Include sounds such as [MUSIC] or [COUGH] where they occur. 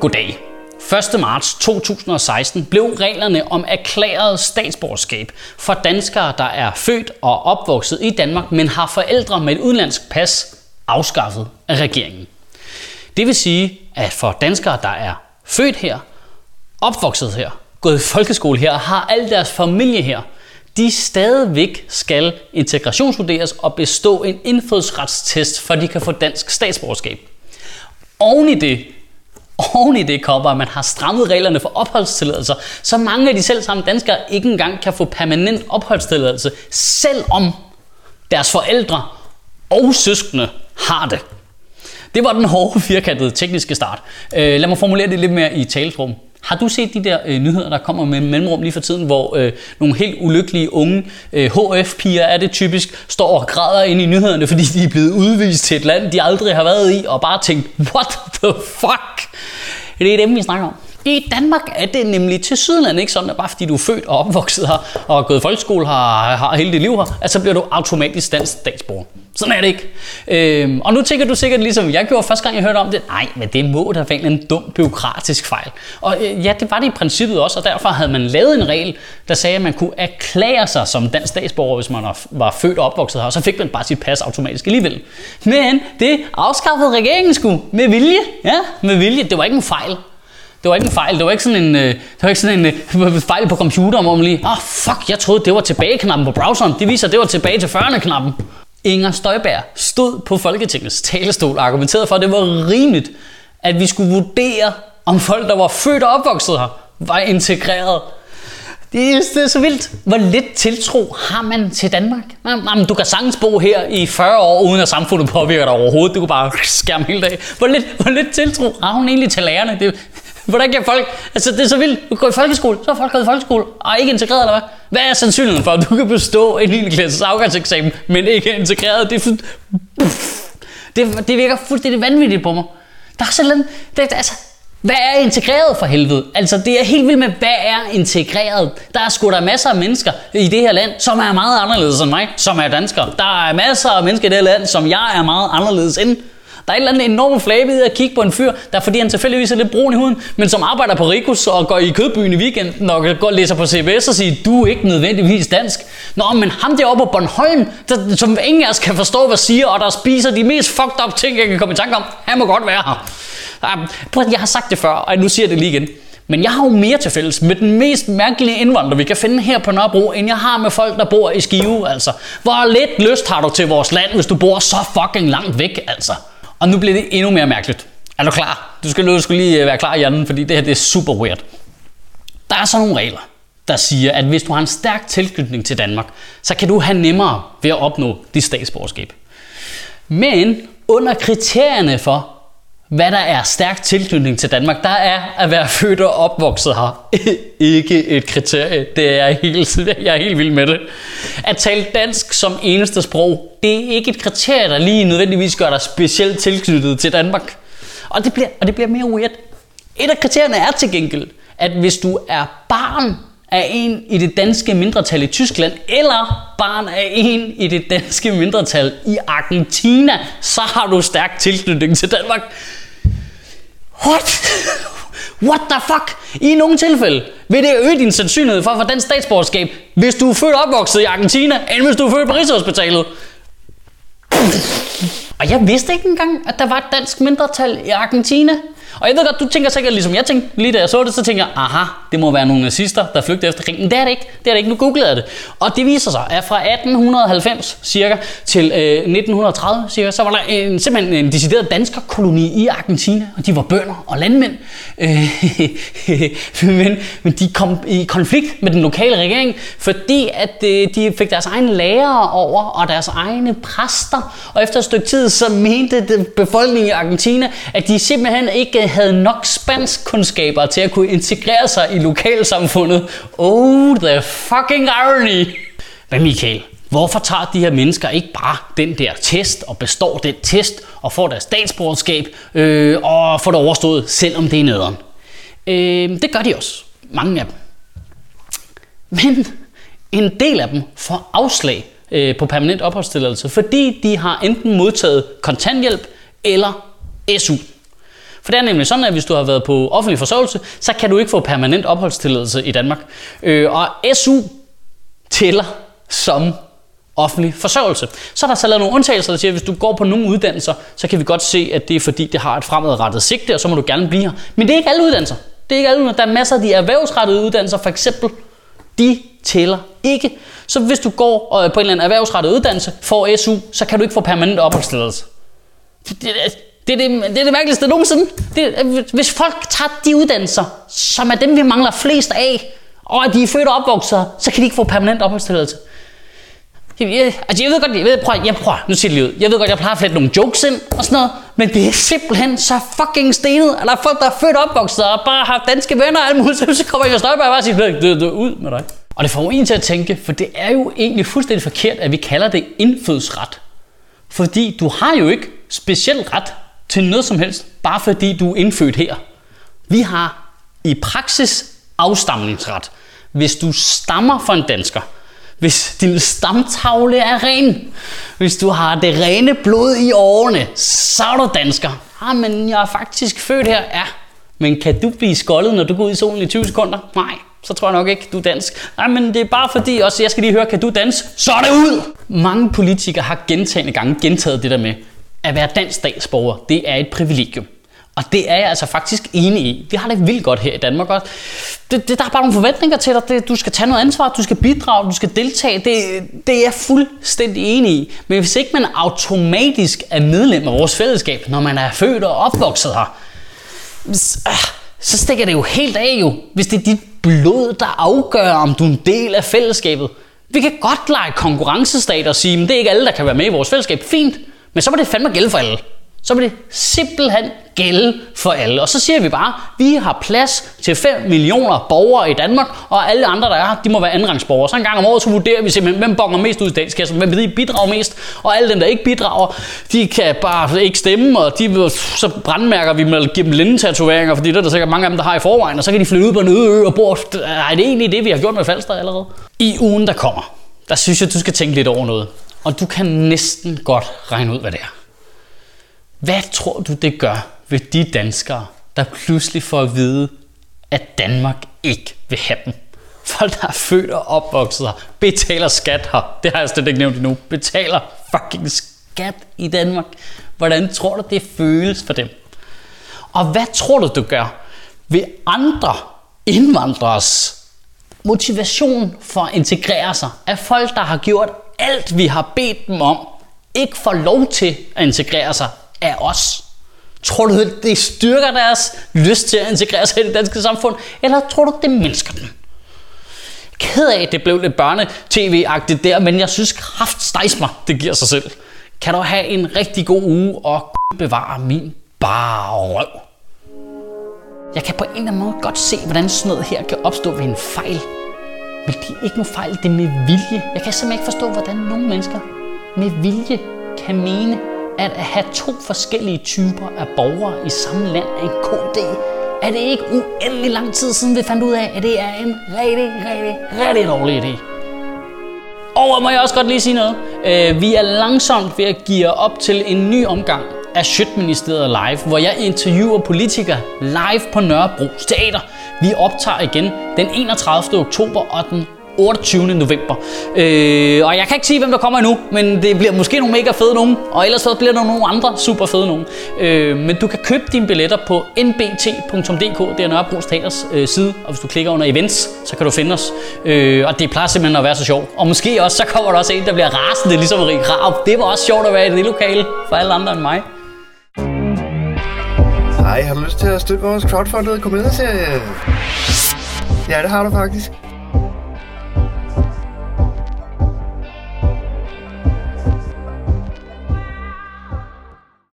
Goddag. 1. marts 2016 blev reglerne om erklæret statsborgerskab for danskere, der er født og opvokset i Danmark, men har forældre med et udenlandsk pas, afskaffet af regeringen. Det vil sige, at for danskere, der er født her, opvokset her, gået i folkeskole her og har al deres familie her, de stadigvæk skal integrationsvurderes og bestå en indfødsretstest, for de kan få dansk statsborgerskab. Oven i det, oven i det kommer, at man har strammet reglerne for opholdstilladelser, så mange af de selv samme danskere ikke engang kan få permanent opholdstilladelse, selvom deres forældre og søskende har det. Det var den hårde, firkantede tekniske start. Øh, lad mig formulere det lidt mere i talesprog. Har du set de der øh, nyheder, der kommer med mellemrum lige for tiden, hvor øh, nogle helt ulykkelige unge øh, HF-piger er det typisk, står og græder ind i nyhederne, fordi de er blevet udvist til et land, de aldrig har været i, og bare tænkt, what the fuck? Det er dem, vi snakker om. I Danmark er det nemlig til Sydland ikke sådan, at bare fordi du er født og opvokset her, og gået i folkeskole har, har hele dit liv her, at så bliver du automatisk dansk statsborger. Sådan er det ikke. Øhm, og nu tænker du sikkert ligesom jeg gjorde første gang, jeg hørte om det. Nej, men det må da være en dum, byråkratisk fejl. Og øh, ja, det var det i princippet også, og derfor havde man lavet en regel, der sagde, at man kunne erklære sig som dansk statsborger, hvis man var født og opvokset her, og så fik man bare sit pas automatisk alligevel. Men det afskaffede regeringen sgu med vilje. Ja, med vilje. Det var ikke en fejl. Det var ikke en fejl. Det var ikke sådan en, øh, det var ikke sådan en uh, fejl på computeren, hvor man lige, ah oh, fuck, jeg troede, det var tilbage-knappen på browseren. Det viser, at det var tilbage til 40'erne-knappen. Inger Støjberg stod på Folketingets talestol og argumenterede for, at det var rimeligt, at vi skulle vurdere, om folk, der var født og opvokset her, var integreret. Det er, det er så vildt. Hvor lidt tiltro har man til Danmark? Jamen, du kan sagtens bo her i 40 år, uden at samfundet påvirker dig overhovedet. Du kan bare skærme hele dagen. Hvor lidt, hvor lidt tiltro har hun egentlig til lærerne? Det, Hvordan kan folk... Altså, det er så vildt. Du går i folkeskole, så har folk gået i folkeskole, og ikke integreret, eller hvad? Hvad er sandsynligheden for, at du kan bestå en 9. klasses afgangseksamen, men ikke er integreret? Det, er det, det virker fuldstændig vanvittigt på mig. Der er sådan... Det, altså, hvad er integreret for helvede? Altså, det er helt vildt med, hvad er integreret? Der er sgu der masser af mennesker i det her land, som er meget anderledes end mig, som er danskere. Der er masser af mennesker i det her land, som jeg er meget anderledes end. Der er et eller andet enormt flabet i at kigge på en fyr, der fordi han tilfældigvis er lidt brun i huden, men som arbejder på Rikus og går i kødbyen i weekenden og går og læser på CBS og siger, du er ikke nødvendigvis dansk. Nå, men ham deroppe på Bornholm, der, som ingen af os kan forstå, hvad siger, og der spiser de mest fucked up ting, jeg kan komme i tanke om, han må godt være her. Ah, jeg har sagt det før, og nu siger jeg det lige igen. Men jeg har jo mere til fælles med den mest mærkelige indvandrer, vi kan finde her på Nørrebro, end jeg har med folk, der bor i Skive, altså. Hvor lidt lyst har du til vores land, hvis du bor så fucking langt væk, altså. Og nu bliver det endnu mere mærkeligt. Er du klar? Du skal, du skal lige øh, være klar, i hjernen, fordi det her det er super weird. Der er så nogle regler, der siger, at hvis du har en stærk tilknytning til Danmark, så kan du have nemmere ved at opnå dit statsborgerskab. Men under kriterierne for, hvad der er stærk tilknytning til Danmark, der er at være født og opvokset her. [LAUGHS] ikke et kriterie. Det er helt, [LAUGHS] jeg er helt vild med det. At tale dansk som eneste sprog, det er ikke et kriterie, der lige nødvendigvis gør dig specielt tilknyttet til Danmark. Og det bliver, og det bliver mere weird. Et af kriterierne er til gengæld, at hvis du er barn af en i det danske mindretal i Tyskland, eller barn af en i det danske mindretal i Argentina, så har du stærk tilknytning til Danmark. What? [LAUGHS] What the fuck? I nogle tilfælde vil det øge din sandsynlighed for at få dansk statsborgerskab, hvis du er født og opvokset i Argentina, end hvis du er født på Rigshospitalet. Og jeg vidste ikke engang, at der var et dansk mindretal i Argentina. Og jeg ved godt, du tænker sikkert ligesom jeg tænkte, lige da jeg så det, så tænker jeg, aha, det må være nogle nazister, der flygtede efter krigen. Men det er det ikke. Det er det ikke. Nu googlede jeg det. Og det viser sig, at fra 1890 cirka til øh, 1930 cirka, så var der en, simpelthen en decideret danskerkoloni i Argentina, og de var bønder og landmænd. Øh, [LAUGHS] men, men de kom i konflikt med den lokale regering, fordi at øh, de fik deres egne lærere over og deres egne præster. Og efter et stykke tid, så mente befolkningen i Argentina, at de simpelthen ikke ikke havde nok spansk kundskaber til at kunne integrere sig i lokalsamfundet. Oh, the fucking irony! Men Michael? Hvorfor tager de her mennesker ikke bare den der test og består den test og får deres statsborgerskab øh, og får det overstået, selvom det er nederen? Øh, det gør de også. Mange af dem. Men en del af dem får afslag øh, på permanent opholdstilladelse, fordi de har enten modtaget kontanthjælp eller SU. For det er nemlig sådan, at hvis du har været på offentlig forsørgelse, så kan du ikke få permanent opholdstilladelse i Danmark. Øh, og SU tæller som offentlig forsørgelse. Så er der så lavet nogle undtagelser, der siger, at hvis du går på nogle uddannelser, så kan vi godt se, at det er fordi, det har et fremadrettet sigte, og så må du gerne blive her. Men det er ikke alle uddannelser. Det er ikke alle uddannelser. Der er masser af de erhvervsrettede uddannelser, for eksempel. De tæller ikke. Så hvis du går øh, på en eller anden erhvervsrettet uddannelse, får SU, så kan du ikke få permanent opholdstilladelse. Det, det, det, det, er det mærkeligste nogensinde. Det, hvis folk tager de uddannelser, som er dem, vi mangler flest af, og at de er født og opvokset, så kan de ikke få permanent opholdstilladelse. Jeg, altså jeg ved godt, jeg ved, prøv, jeg prøver, nu siger det lige ud. Jeg ved godt, jeg plejer at flette nogle jokes ind og sådan noget, men det er simpelthen så fucking stenet, at der er folk, der er født og opvokset og bare har danske venner og alt muligt, så kommer jeg Støjberg og bare siger, du, du, ud med dig. Og det får en til at tænke, for det er jo egentlig fuldstændig forkert, at vi kalder det indfødsret. Fordi du har jo ikke speciel ret til noget som helst, bare fordi du er indfødt her. Vi har i praksis afstamningsret. Hvis du stammer fra en dansker, hvis din stamtavle er ren, hvis du har det rene blod i årene, så er du dansker. Ah, men jeg er faktisk født her. Ja, men kan du blive skoldet, når du går ud i solen i 20 sekunder? Nej, så tror jeg nok ikke, du er dansk. Nej, men det er bare fordi, også jeg skal lige høre, kan du danse? Så er det ud! Mange politikere har gentagende gange gentaget det der med, at være dansk statsborger, det er et privilegium. Og det er jeg altså faktisk enig i. Vi har det vildt godt her i Danmark også. Det, det, der er bare nogle forventninger til dig. Det, du skal tage noget ansvar, du skal bidrage, du skal deltage. Det, det er jeg fuldstændig enig i. Men hvis ikke man automatisk er medlem af vores fællesskab, når man er født og opvokset her, ah, så stikker det jo helt af jo, hvis det er dit blod, der afgør, om du er en del af fællesskabet. Vi kan godt lege konkurrencestat og sige, at det er ikke alle, der kan være med i vores fællesskab. Fint, men så må det fandme gælde for alle så må det simpelthen gælde for alle. Og så siger vi bare, at vi har plads til 5 millioner borgere i Danmark, og alle andre, der er de må være andenrangsborgere. Så en gang om året, så vurderer vi simpelthen, hvem bonger mest ud i statskassen, hvem de bidrager mest, og alle dem, der ikke bidrager, de kan bare ikke stemme, og de, så brandmærker vi med at give dem lindetatoveringer, fordi det er der sikkert mange af dem, der har i forvejen, og så kan de flytte ud på en øde ø og bo. Er det egentlig det, vi har gjort med Falster allerede? I ugen, der kommer, der synes jeg, du skal tænke lidt over noget. Og du kan næsten godt regne ud, hvad det er. Hvad tror du, det gør ved de danskere, der pludselig får at vide, at Danmark ikke vil have dem? Folk, der er født og opvokset her, betaler skat her. Det har jeg slet ikke nævnt endnu. Betaler fucking skat i Danmark. Hvordan tror du, det føles for dem? Og hvad tror du, du gør ved andre indvandrers motivation for at integrere sig? At folk, der har gjort alt, vi har bedt dem om, ikke får lov til at integrere sig af os? Tror du, det styrker deres lyst til at integrere sig i det danske samfund? Eller tror du, det mindsker den? Ked af, at det blev lidt børne-tv-agtigt der, men jeg synes kraft mig, det giver sig selv. Kan du have en rigtig god uge og bevare min bare røv. Jeg kan på en eller anden måde godt se, hvordan sådan noget her kan opstå ved en fejl. Men det er ikke nogen fejl, det er med vilje. Jeg kan simpelthen ikke forstå, hvordan nogle mennesker med vilje kan mene, at at have to forskellige typer af borgere i samme land er en god idé. Er det ikke uendelig lang tid siden, vi fandt ud af, at det er en rigtig, rigtig, rigtig dårlig idé? Og må jeg også godt lige sige noget. Øh, vi er langsomt ved at give op til en ny omgang af Sjøtministeriet Live, hvor jeg interviewer politikere live på Nørrebro Teater. Vi optager igen den 31. oktober og den 28. november. Øh, og jeg kan ikke sige, hvem der kommer endnu, men det bliver måske nogle mega fede nogen, og ellers så bliver der nogle andre super fede nogen. Øh, men du kan købe dine billetter på nbt.dk, det er Nørrebro Teaters øh, side, og hvis du klikker under events, så kan du finde os. Øh, og det plejer simpelthen at være så sjovt. Og måske også, så kommer der også en, der bliver rasende, ligesom Marie Krav. Det var også sjovt at være i det lokale for alle andre end mig. Hej, har du lyst til at støtte vores crowdfundede komedieserie? Ja, det har du faktisk.